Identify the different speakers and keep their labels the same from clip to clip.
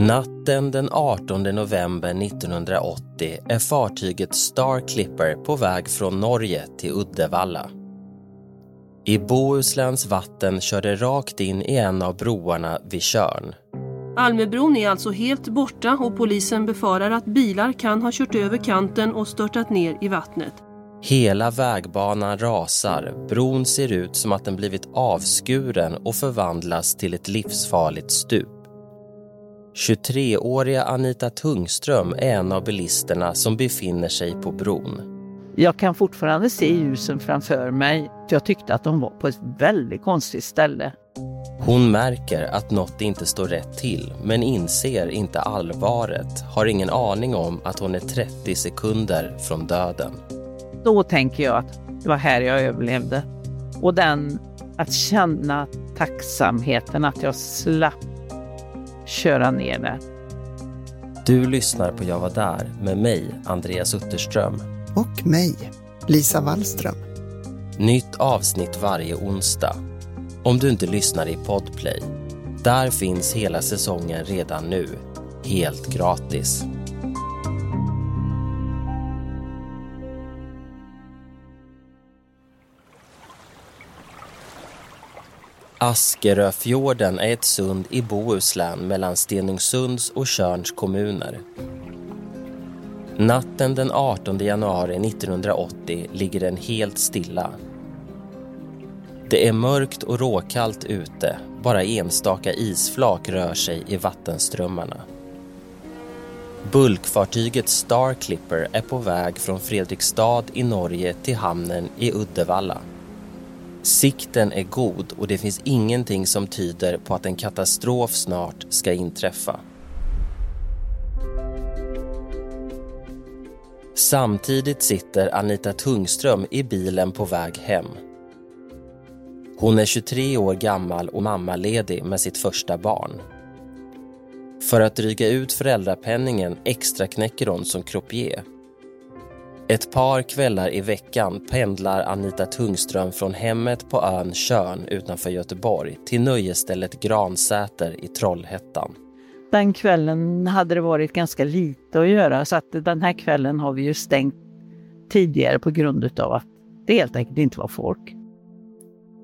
Speaker 1: Natten den 18 november 1980 är fartyget Star Clipper på väg från Norge till Uddevalla. I Bohusläns vatten kör det rakt in i en av broarna vid Tjörn.
Speaker 2: Almebron är alltså helt borta och polisen befarar att bilar kan ha kört över kanten och störtat ner i vattnet.
Speaker 1: Hela vägbanan rasar, bron ser ut som att den blivit avskuren och förvandlas till ett livsfarligt stup. 23-åriga Anita Tungström är en av bilisterna som befinner sig på bron.
Speaker 3: Jag kan fortfarande se ljusen framför mig. Jag tyckte att de var på ett väldigt konstigt ställe.
Speaker 1: Hon märker att något inte står rätt till men inser inte allvaret, har ingen aning om att hon är 30 sekunder från döden.
Speaker 3: Då tänker jag att det var här jag överlevde. Och den att känna tacksamheten att jag slapp köra ner där.
Speaker 1: Du lyssnar på Jag var där med mig, Andreas Utterström.
Speaker 4: Och mig, Lisa Wallström.
Speaker 1: Nytt avsnitt varje onsdag. Om du inte lyssnar i Podplay. Där finns hela säsongen redan nu. Helt gratis. Askeröfjorden är ett sund i Bohuslän mellan Stenungsunds och Tjörns kommuner. Natten den 18 januari 1980 ligger den helt stilla. Det är mörkt och råkallt ute. Bara enstaka isflak rör sig i vattenströmmarna. Bulkfartyget Star Clipper är på väg från Fredrikstad i Norge till hamnen i Uddevalla. Sikten är god och det finns ingenting som tyder på att en katastrof snart ska inträffa. Samtidigt sitter Anita Tungström i bilen på väg hem. Hon är 23 år gammal och mammaledig med sitt första barn. För att dryga ut föräldrapenningen extra knäcker hon som croupier. Ett par kvällar i veckan pendlar Anita Tungström från hemmet på ön Tjörn utanför Göteborg till nöjesstället Gransäter i Trollhättan.
Speaker 3: Den kvällen hade det varit ganska lite att göra så att den här kvällen har vi ju stängt tidigare på grund av att det helt enkelt inte var folk.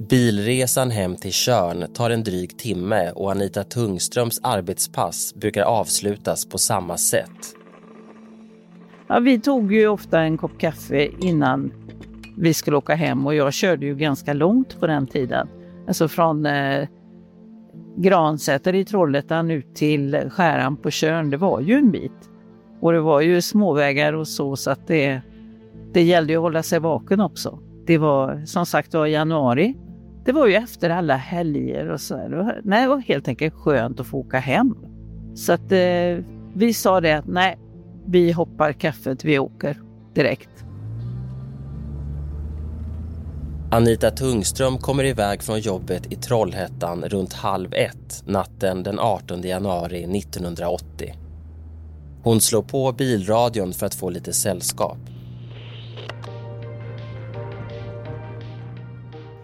Speaker 1: Bilresan hem till Tjörn tar en dryg timme och Anita Tungströms arbetspass brukar avslutas på samma sätt.
Speaker 3: Ja, vi tog ju ofta en kopp kaffe innan vi skulle åka hem och jag körde ju ganska långt på den tiden. Alltså från eh, Gransäter i Trollhättan ut till Skäran på Tjörn. Det var ju en bit. Och det var ju småvägar och så, så att det, det gällde ju att hålla sig vaken också. Det var som sagt var januari. Det var ju efter alla helger och så. Det var, nej, det var helt enkelt skönt att få åka hem. Så att eh, vi sa det att nej, vi hoppar kaffet, vi åker direkt.
Speaker 1: Anita Tungström kommer iväg från jobbet i Trollhättan runt halv ett natten den 18 januari 1980. Hon slår på bilradion för att få lite sällskap.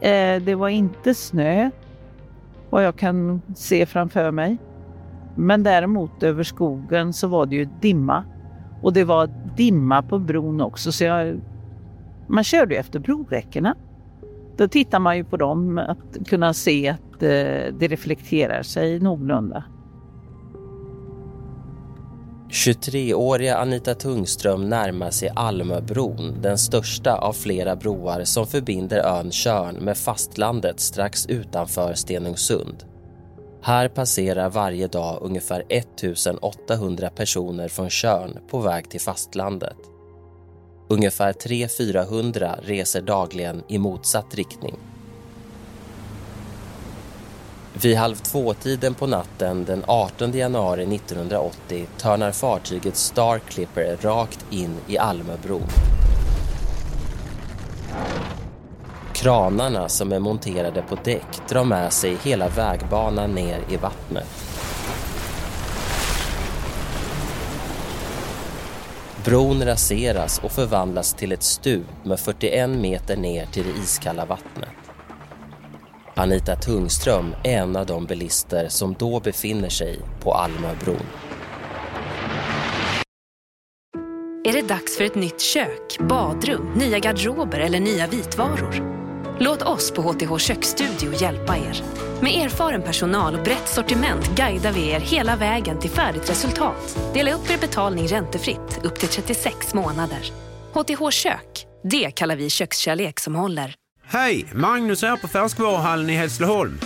Speaker 3: Eh, det var inte snö, vad jag kan se framför mig. Men däremot över skogen så var det ju dimma. Och det var dimma på bron också, så jag, man körde efter broräckena. Då tittar man ju på dem, att kunna se att eh, det reflekterar sig någorlunda.
Speaker 1: 23-åriga Anita Tungström närmar sig Almöbron, den största av flera broar som förbinder ön Tjörn med fastlandet strax utanför Stenungsund. Här passerar varje dag ungefär 1800 personer från Tjörn på väg till fastlandet. Ungefär 300-400 reser dagligen i motsatt riktning. Vid halv två-tiden på natten den 18 januari 1980 törnar fartyget Star Clipper rakt in i Almöbron. Kranarna som är monterade på däck drar med sig hela vägbanan ner i vattnet. Bron raseras och förvandlas till ett stup med 41 meter ner till det iskalla vattnet. Anita Tungström är en av de bilister som då befinner sig på Almöbron.
Speaker 5: Är det dags för ett nytt kök, badrum, nya garderober eller nya vitvaror? Låt oss på HTH Köksstudio hjälpa er. Med erfaren personal och brett sortiment guidar vi er hela vägen till färdigt resultat. Dela upp er betalning räntefritt upp till 36 månader. HTH Kök, det kallar vi kökskärlek som håller.
Speaker 6: Hej! Magnus här på Färskvaruhallen i Hässleholm.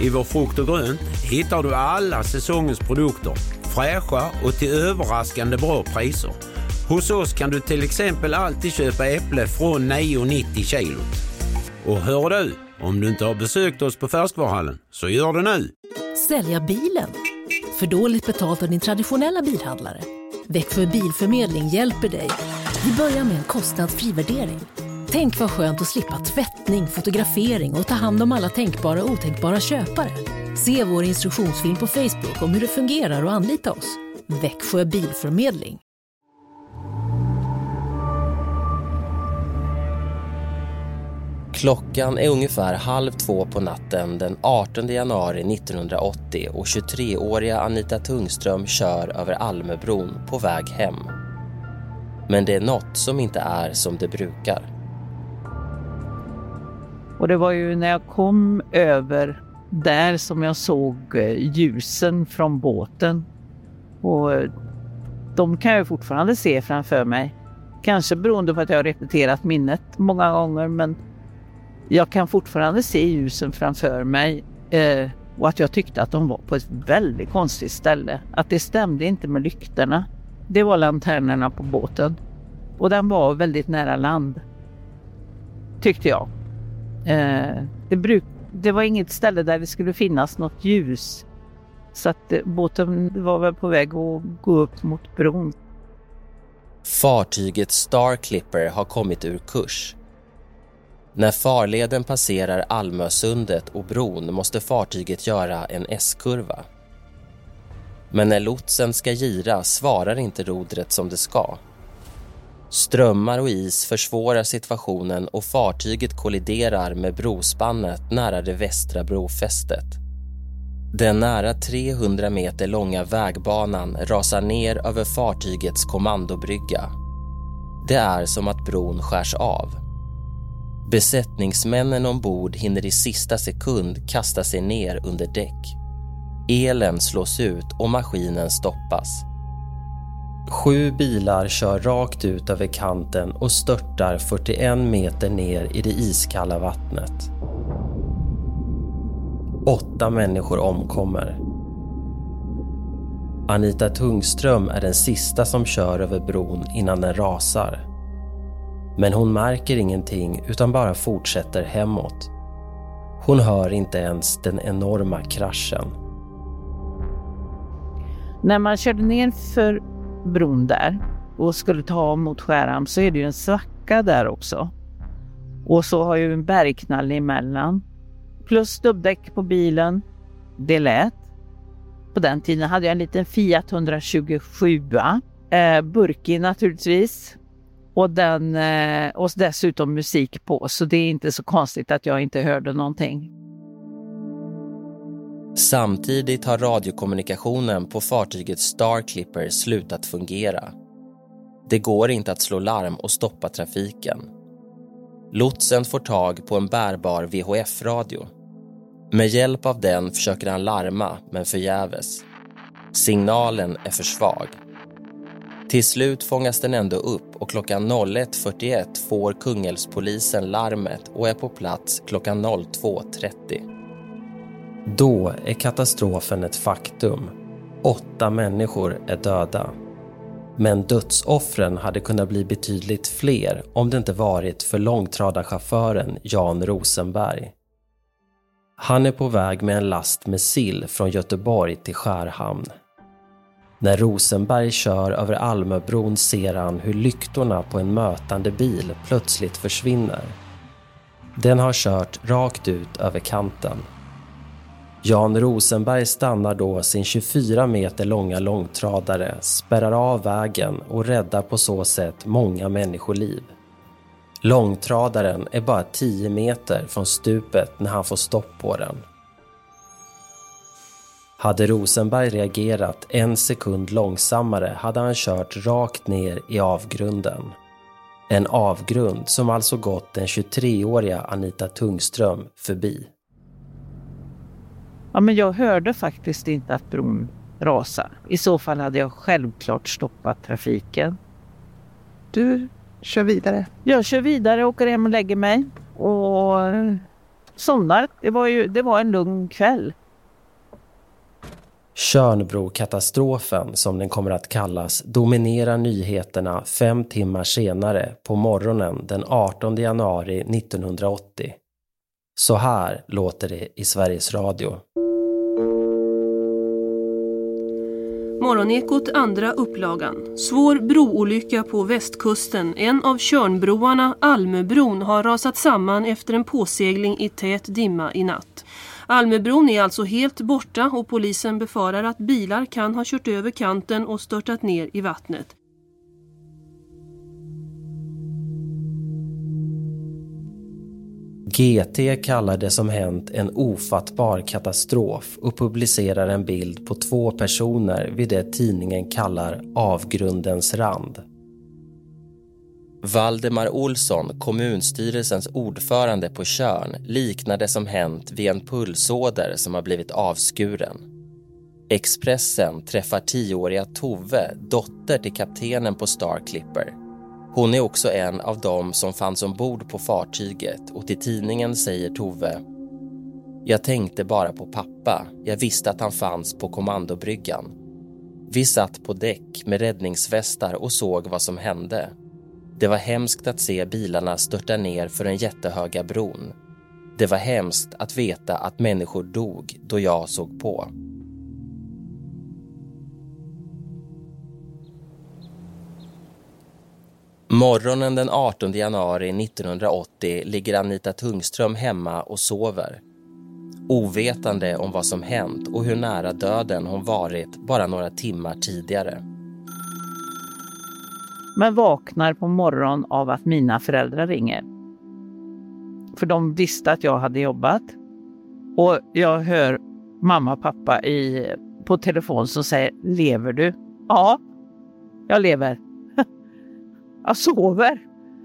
Speaker 6: I vår frukt och grönt hittar du alla säsongens produkter. Fräscha och till överraskande bra priser. Hos oss kan du till exempel alltid köpa äpple från 9,90 kilot. Och hör du, om du inte har besökt oss på Färskvaruhallen, så gör det nu!
Speaker 7: Sälja bilen? För dåligt betalt av din traditionella bilhandlare? Växjö Bilförmedling hjälper dig. Vi börjar med en kostnadsfri värdering. Tänk vad skönt att slippa tvättning, fotografering och ta hand om alla tänkbara och otänkbara köpare. Se vår instruktionsfilm på Facebook om hur det fungerar och anlita oss. Växjö Bilförmedling.
Speaker 1: Klockan är ungefär halv två på natten den 18 januari 1980 och 23-åriga Anita Tungström kör över Almöbron på väg hem. Men det är något som inte är som det brukar.
Speaker 3: Och det var ju när jag kom över där som jag såg eh, ljusen från båten. Och eh, de kan jag fortfarande se framför mig. Kanske beroende på att jag har repeterat minnet många gånger men jag kan fortfarande se ljusen framför mig eh, och att jag tyckte att de var på ett väldigt konstigt ställe. Att det stämde inte med lyktorna. Det var lanternorna på båten och den var väldigt nära land. Tyckte jag. Eh, det, bruk, det var inget ställe där det skulle finnas något ljus. Så att eh, båten var väl på väg att gå upp mot bron.
Speaker 1: Fartyget Star Clipper har kommit ur kurs. När farleden passerar Almösundet och bron måste fartyget göra en S-kurva. Men när lotsen ska gira svarar inte rodret som det ska. Strömmar och is försvårar situationen och fartyget kolliderar med brospannet nära det västra brofästet. Den nära 300 meter långa vägbanan rasar ner över fartygets kommandobrygga. Det är som att bron skärs av. Besättningsmännen ombord hinner i sista sekund kasta sig ner under däck. Elen slås ut och maskinen stoppas. Sju bilar kör rakt ut över kanten och störtar 41 meter ner i det iskalla vattnet. Åtta människor omkommer. Anita Tungström är den sista som kör över bron innan den rasar. Men hon märker ingenting utan bara fortsätter hemåt. Hon hör inte ens den enorma kraschen.
Speaker 3: När man körde ner för bron där och skulle ta av mot Skärhamn så är det ju en svacka där också. Och så har ju en bergknall emellan. Plus dubbdäck på bilen. Det lät. På den tiden hade jag en liten Fiat 127. Eh, burkig naturligtvis. Och, den, eh, och dessutom musik på, så det är inte så konstigt att jag inte hörde någonting.
Speaker 1: Samtidigt har radiokommunikationen på fartyget Star Clipper slutat fungera. Det går inte att slå larm och stoppa trafiken. Lotsen får tag på en bärbar VHF-radio. Med hjälp av den försöker han larma, men förgäves. Signalen är för svag. Till slut fångas den ändå upp och klockan 01.41 får Kungälvspolisen larmet och är på plats klockan 02.30. Då är katastrofen ett faktum. Åtta människor är döda. Men dödsoffren hade kunnat bli betydligt fler om det inte varit för långtradarchauffören Jan Rosenberg. Han är på väg med en last med sill från Göteborg till Skärhamn. När Rosenberg kör över Almöbron ser han hur lyktorna på en mötande bil plötsligt försvinner. Den har kört rakt ut över kanten. Jan Rosenberg stannar då sin 24 meter långa långtradare, spärrar av vägen och räddar på så sätt många människoliv. Långtradaren är bara 10 meter från stupet när han får stopp på den. Hade Rosenberg reagerat en sekund långsammare hade han kört rakt ner i avgrunden. En avgrund som alltså gått den 23-åriga Anita Tungström förbi.
Speaker 3: Ja, men jag hörde faktiskt inte att bron rasade. I så fall hade jag självklart stoppat trafiken.
Speaker 4: Du kör vidare?
Speaker 3: Jag kör vidare, åker hem och lägger mig och somnar. Det var, ju, det var en lugn kväll.
Speaker 1: Tjörnbrokatastrofen, som den kommer att kallas, dominerar nyheterna fem timmar senare på morgonen den 18 januari 1980. Så här låter det i Sveriges Radio.
Speaker 2: Morgonekot andra upplagan. Svår broolycka på västkusten. En av Körnbroarna, Almöbron, har rasat samman efter en påsegling i tät dimma i natt. Almöbron är alltså helt borta och polisen befarar att bilar kan ha kört över kanten och störtat ner i vattnet.
Speaker 1: GT kallar det som hänt en ofattbar katastrof och publicerar en bild på två personer vid det tidningen kallar avgrundens rand. Valdemar Olsson, kommunstyrelsens ordförande på Körn, liknar det som hänt vid en pulsåder som har blivit avskuren. Expressen träffar tioåriga Tove, dotter till kaptenen på Star Clipper. Hon är också en av dem som fanns ombord på fartyget och till tidningen säger Tove Jag tänkte bara på pappa. Jag visste att han fanns på kommandobryggan. Vi satt på däck med räddningsvästar och såg vad som hände. Det var hemskt att se bilarna störta ner för den jättehöga bron. Det var hemskt att veta att människor dog då jag såg på. Morgonen den 18 januari 1980 ligger Anita Tungström hemma och sover. Ovetande om vad som hänt och hur nära döden hon varit bara några timmar tidigare.
Speaker 3: Men vaknar på morgonen av att mina föräldrar ringer. För de visste att jag hade jobbat. Och jag hör mamma och pappa i, på telefon som säger Lever du? Ja, jag lever. Jag sover.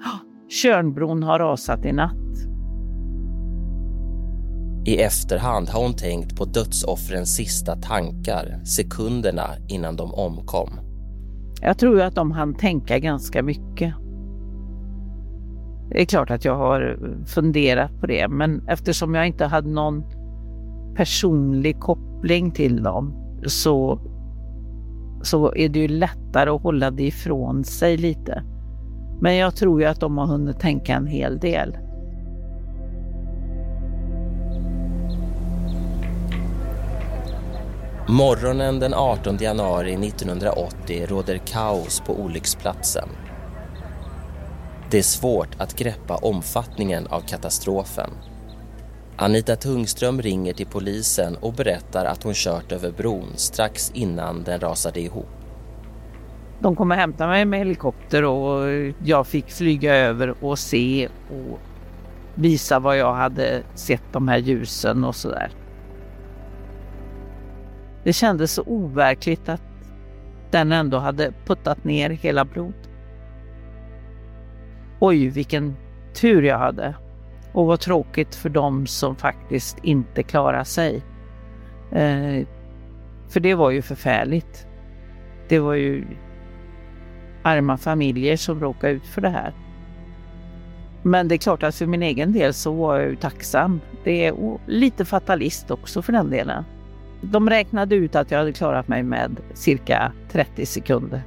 Speaker 3: Körnbron har rasat i natt.
Speaker 1: I efterhand har hon tänkt på dödsoffrens sista tankar sekunderna innan de omkom.
Speaker 3: Jag tror att de hann tänka ganska mycket. Det är klart att jag har funderat på det, men eftersom jag inte hade någon personlig koppling till dem så, så är det ju lättare att hålla det ifrån sig lite. Men jag tror ju att de har hunnit tänka en hel del.
Speaker 1: Morgonen den 18 januari 1980 råder kaos på olycksplatsen. Det är svårt att greppa omfattningen av katastrofen. Anita Tungström ringer till polisen och berättar att hon kört över bron strax innan den rasade ihop.
Speaker 3: De kom och hämtade mig med helikopter och jag fick flyga över och se och visa vad jag hade sett de här ljusen och sådär. Det kändes så overkligt att den ändå hade puttat ner hela blod. Oj, vilken tur jag hade. Och vad tråkigt för dem som faktiskt inte klarar sig. Eh, för det var ju förfärligt. Det var ju arma familjer som råkade ut för det här. Men det är klart att för min egen del så var jag ju tacksam. Det är lite fatalist också för den delen. De räknade ut att jag hade klarat mig med cirka 30 sekunder.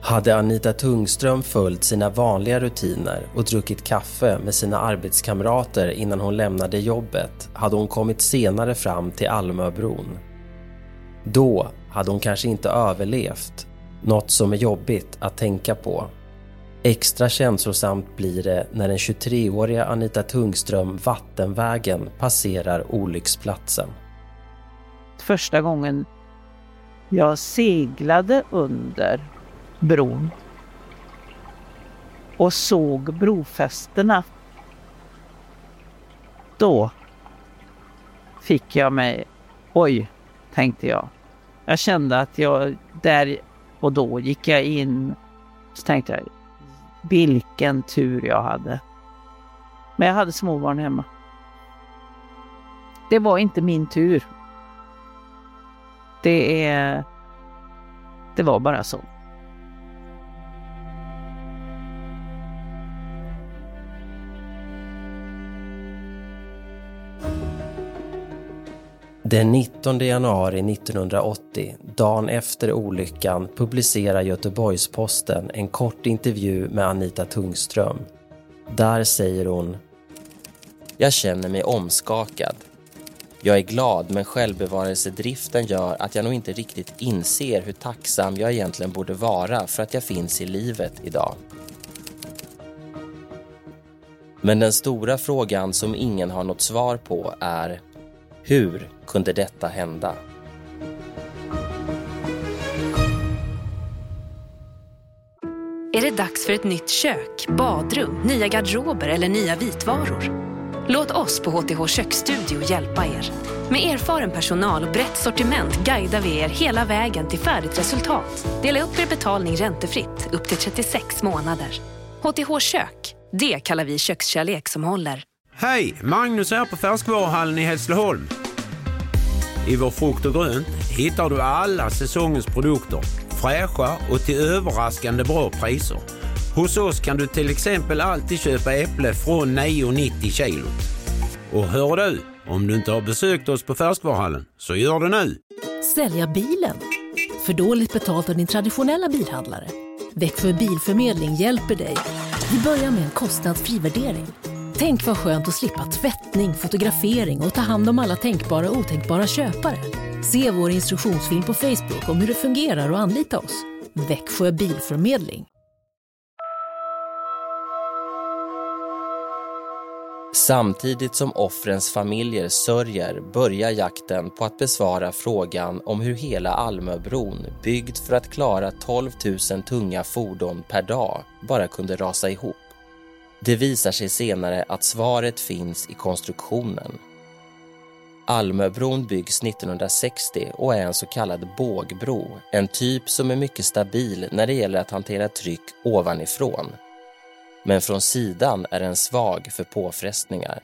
Speaker 1: Hade Anita Tungström följt sina vanliga rutiner och druckit kaffe med sina arbetskamrater innan hon lämnade jobbet hade hon kommit senare fram till Almöbron. Då hade hon kanske inte överlevt, något som är jobbigt att tänka på. Extra känslosamt blir det när den 23-åriga Anita Tungström vattenvägen passerar olycksplatsen.
Speaker 3: Första gången jag seglade under bron och såg brofästena. Då fick jag mig, oj, tänkte jag. Jag kände att jag där och då gick jag in så tänkte jag, vilken tur jag hade. Men jag hade småbarn hemma. Det var inte min tur. Det är... Det var bara så.
Speaker 1: Den 19 januari 1980, dagen efter olyckan, publicerar Göteborgs-Posten en kort intervju med Anita Tungström. Där säger hon “Jag känner mig omskakad. Jag är glad men självbevarelsedriften gör att jag nog inte riktigt inser hur tacksam jag egentligen borde vara för att jag finns i livet idag. Men den stora frågan som ingen har något svar på är hur kunde detta hända?
Speaker 5: Är det dags för ett nytt kök, badrum, nya garderober eller nya vitvaror? Låt oss på HTH Köksstudio hjälpa er. Med erfaren personal och brett sortiment guidar vi er hela vägen till färdigt resultat. Dela upp er betalning räntefritt upp till 36 månader. HTH Kök, det kallar vi kökskärlek som håller.
Speaker 6: Hej! Magnus här på Färskvaruhallen i Hässleholm. I vår frukt och grönt hittar du alla säsongens produkter, fräscha och till överraskande bra priser. Hos oss kan du till exempel alltid köpa äpple från 9,90 kilot. Och hör du, om du inte har besökt oss på Färskvaruhallen, så gör det nu!
Speaker 7: Sälja bilen? För dåligt betalt av din traditionella bilhandlare? Växjö Bilförmedling hjälper dig. Vi börjar med en kostnadsfri värdering. Tänk vad skönt att slippa tvättning, fotografering och ta hand om alla tänkbara och otänkbara köpare. Se vår instruktionsfilm på Facebook om hur det fungerar och anlita oss. Växjö Bilförmedling.
Speaker 1: Samtidigt som offrens familjer sörjer börjar jakten på att besvara frågan om hur hela Almöbron, byggd för att klara 12 000 tunga fordon per dag, bara kunde rasa ihop. Det visar sig senare att svaret finns i konstruktionen. Almöbron byggs 1960 och är en så kallad bågbro, en typ som är mycket stabil när det gäller att hantera tryck ovanifrån men från sidan är den svag för påfrestningar.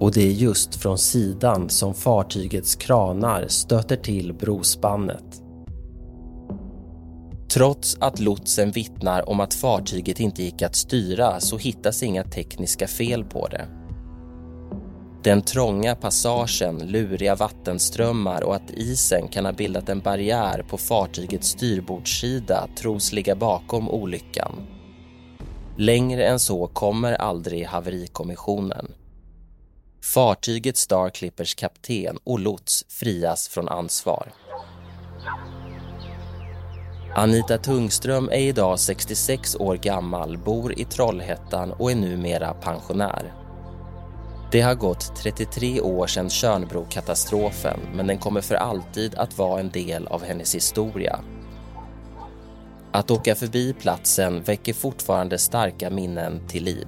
Speaker 1: Och det är just från sidan som fartygets kranar stöter till brospannet. Trots att lotsen vittnar om att fartyget inte gick att styra så hittas inga tekniska fel på det. Den trånga passagen, luriga vattenströmmar och att isen kan ha bildat en barriär på fartygets styrbordssida tros ligga bakom olyckan. Längre än så kommer aldrig haverikommissionen. Fartyget Starclippers kapten och lots frias från ansvar. Anita Tungström är idag 66 år gammal, bor i Trollhättan och är numera pensionär. Det har gått 33 år sedan Tjörnbrokatastrofen men den kommer för alltid att vara en del av hennes historia. Att åka förbi platsen väcker fortfarande starka minnen till liv.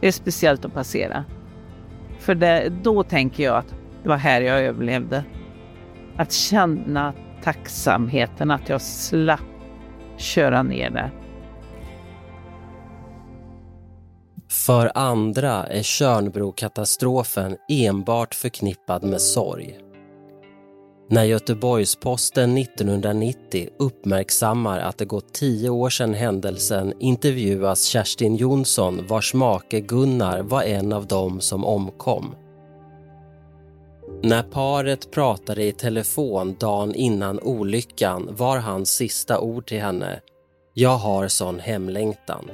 Speaker 3: Det är speciellt att passera. För det, då tänker jag att det var här jag överlevde. Att känna tacksamheten att jag slapp köra ner där.
Speaker 1: För andra är Tjörnbrokatastrofen enbart förknippad med sorg. När Göteborgs-Posten 1990 uppmärksammar att det gått tio år sedan händelsen intervjuas Kerstin Jonsson vars make Gunnar var en av dem som omkom. När paret pratade i telefon dagen innan olyckan var hans sista ord till henne “Jag har sån hemlängtan”.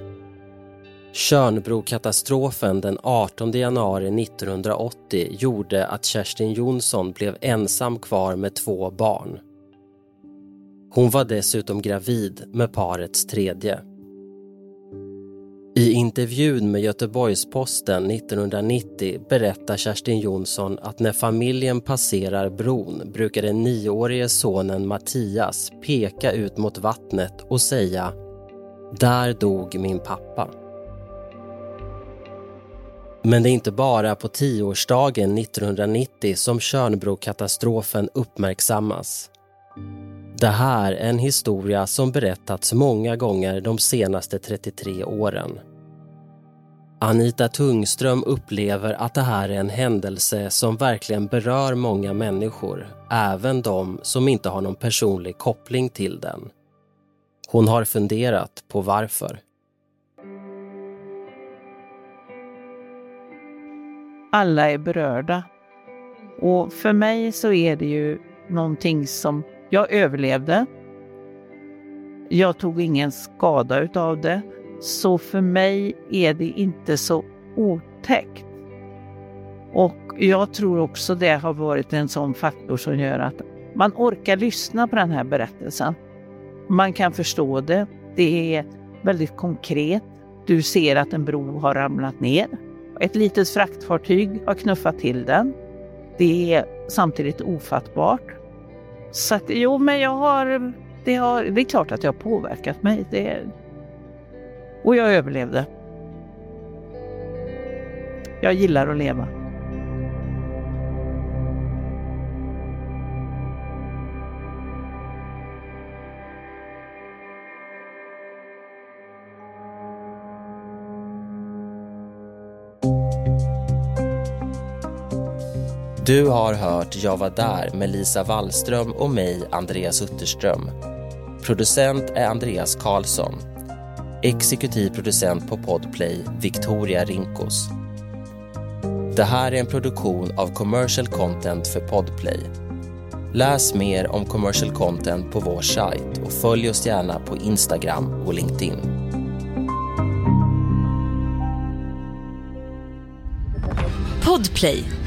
Speaker 1: Tjörnbrokatastrofen den 18 januari 1980 gjorde att Kerstin Jonsson blev ensam kvar med två barn. Hon var dessutom gravid med parets tredje. I intervjun med Göteborgs-Posten 1990 berättar Kerstin Jonsson att när familjen passerar bron brukar den nioårige sonen Mattias peka ut mot vattnet och säga “Där dog min pappa”. Men det är inte bara på tioårsdagen 1990 som Tjörnbrokatastrofen uppmärksammas. Det här är en historia som berättats många gånger de senaste 33 åren. Anita Tungström upplever att det här är en händelse som verkligen berör många människor, även de som inte har någon personlig koppling till den. Hon har funderat på varför.
Speaker 3: Alla är berörda. Och för mig så är det ju någonting som jag överlevde. Jag tog ingen skada utav det. Så för mig är det inte så otäckt. Och jag tror också det har varit en sån faktor som gör att man orkar lyssna på den här berättelsen. Man kan förstå det. Det är väldigt konkret. Du ser att en bro har ramlat ner. Ett litet fraktfartyg har knuffat till den. Det är samtidigt ofattbart. Så att, jo, men jag har det, har... det är klart att det har påverkat mig. Det, och jag överlevde. Jag gillar att leva.
Speaker 1: Du har hört Jag var där med Lisa Wallström och mig, Andreas Utterström. Producent är Andreas Karlsson. Exekutiv producent på Podplay, Victoria Rinkos. Det här är en produktion av Commercial Content för Podplay. Läs mer om commercial content på vår sajt och följ oss gärna på Instagram och LinkedIn.
Speaker 8: Podplay,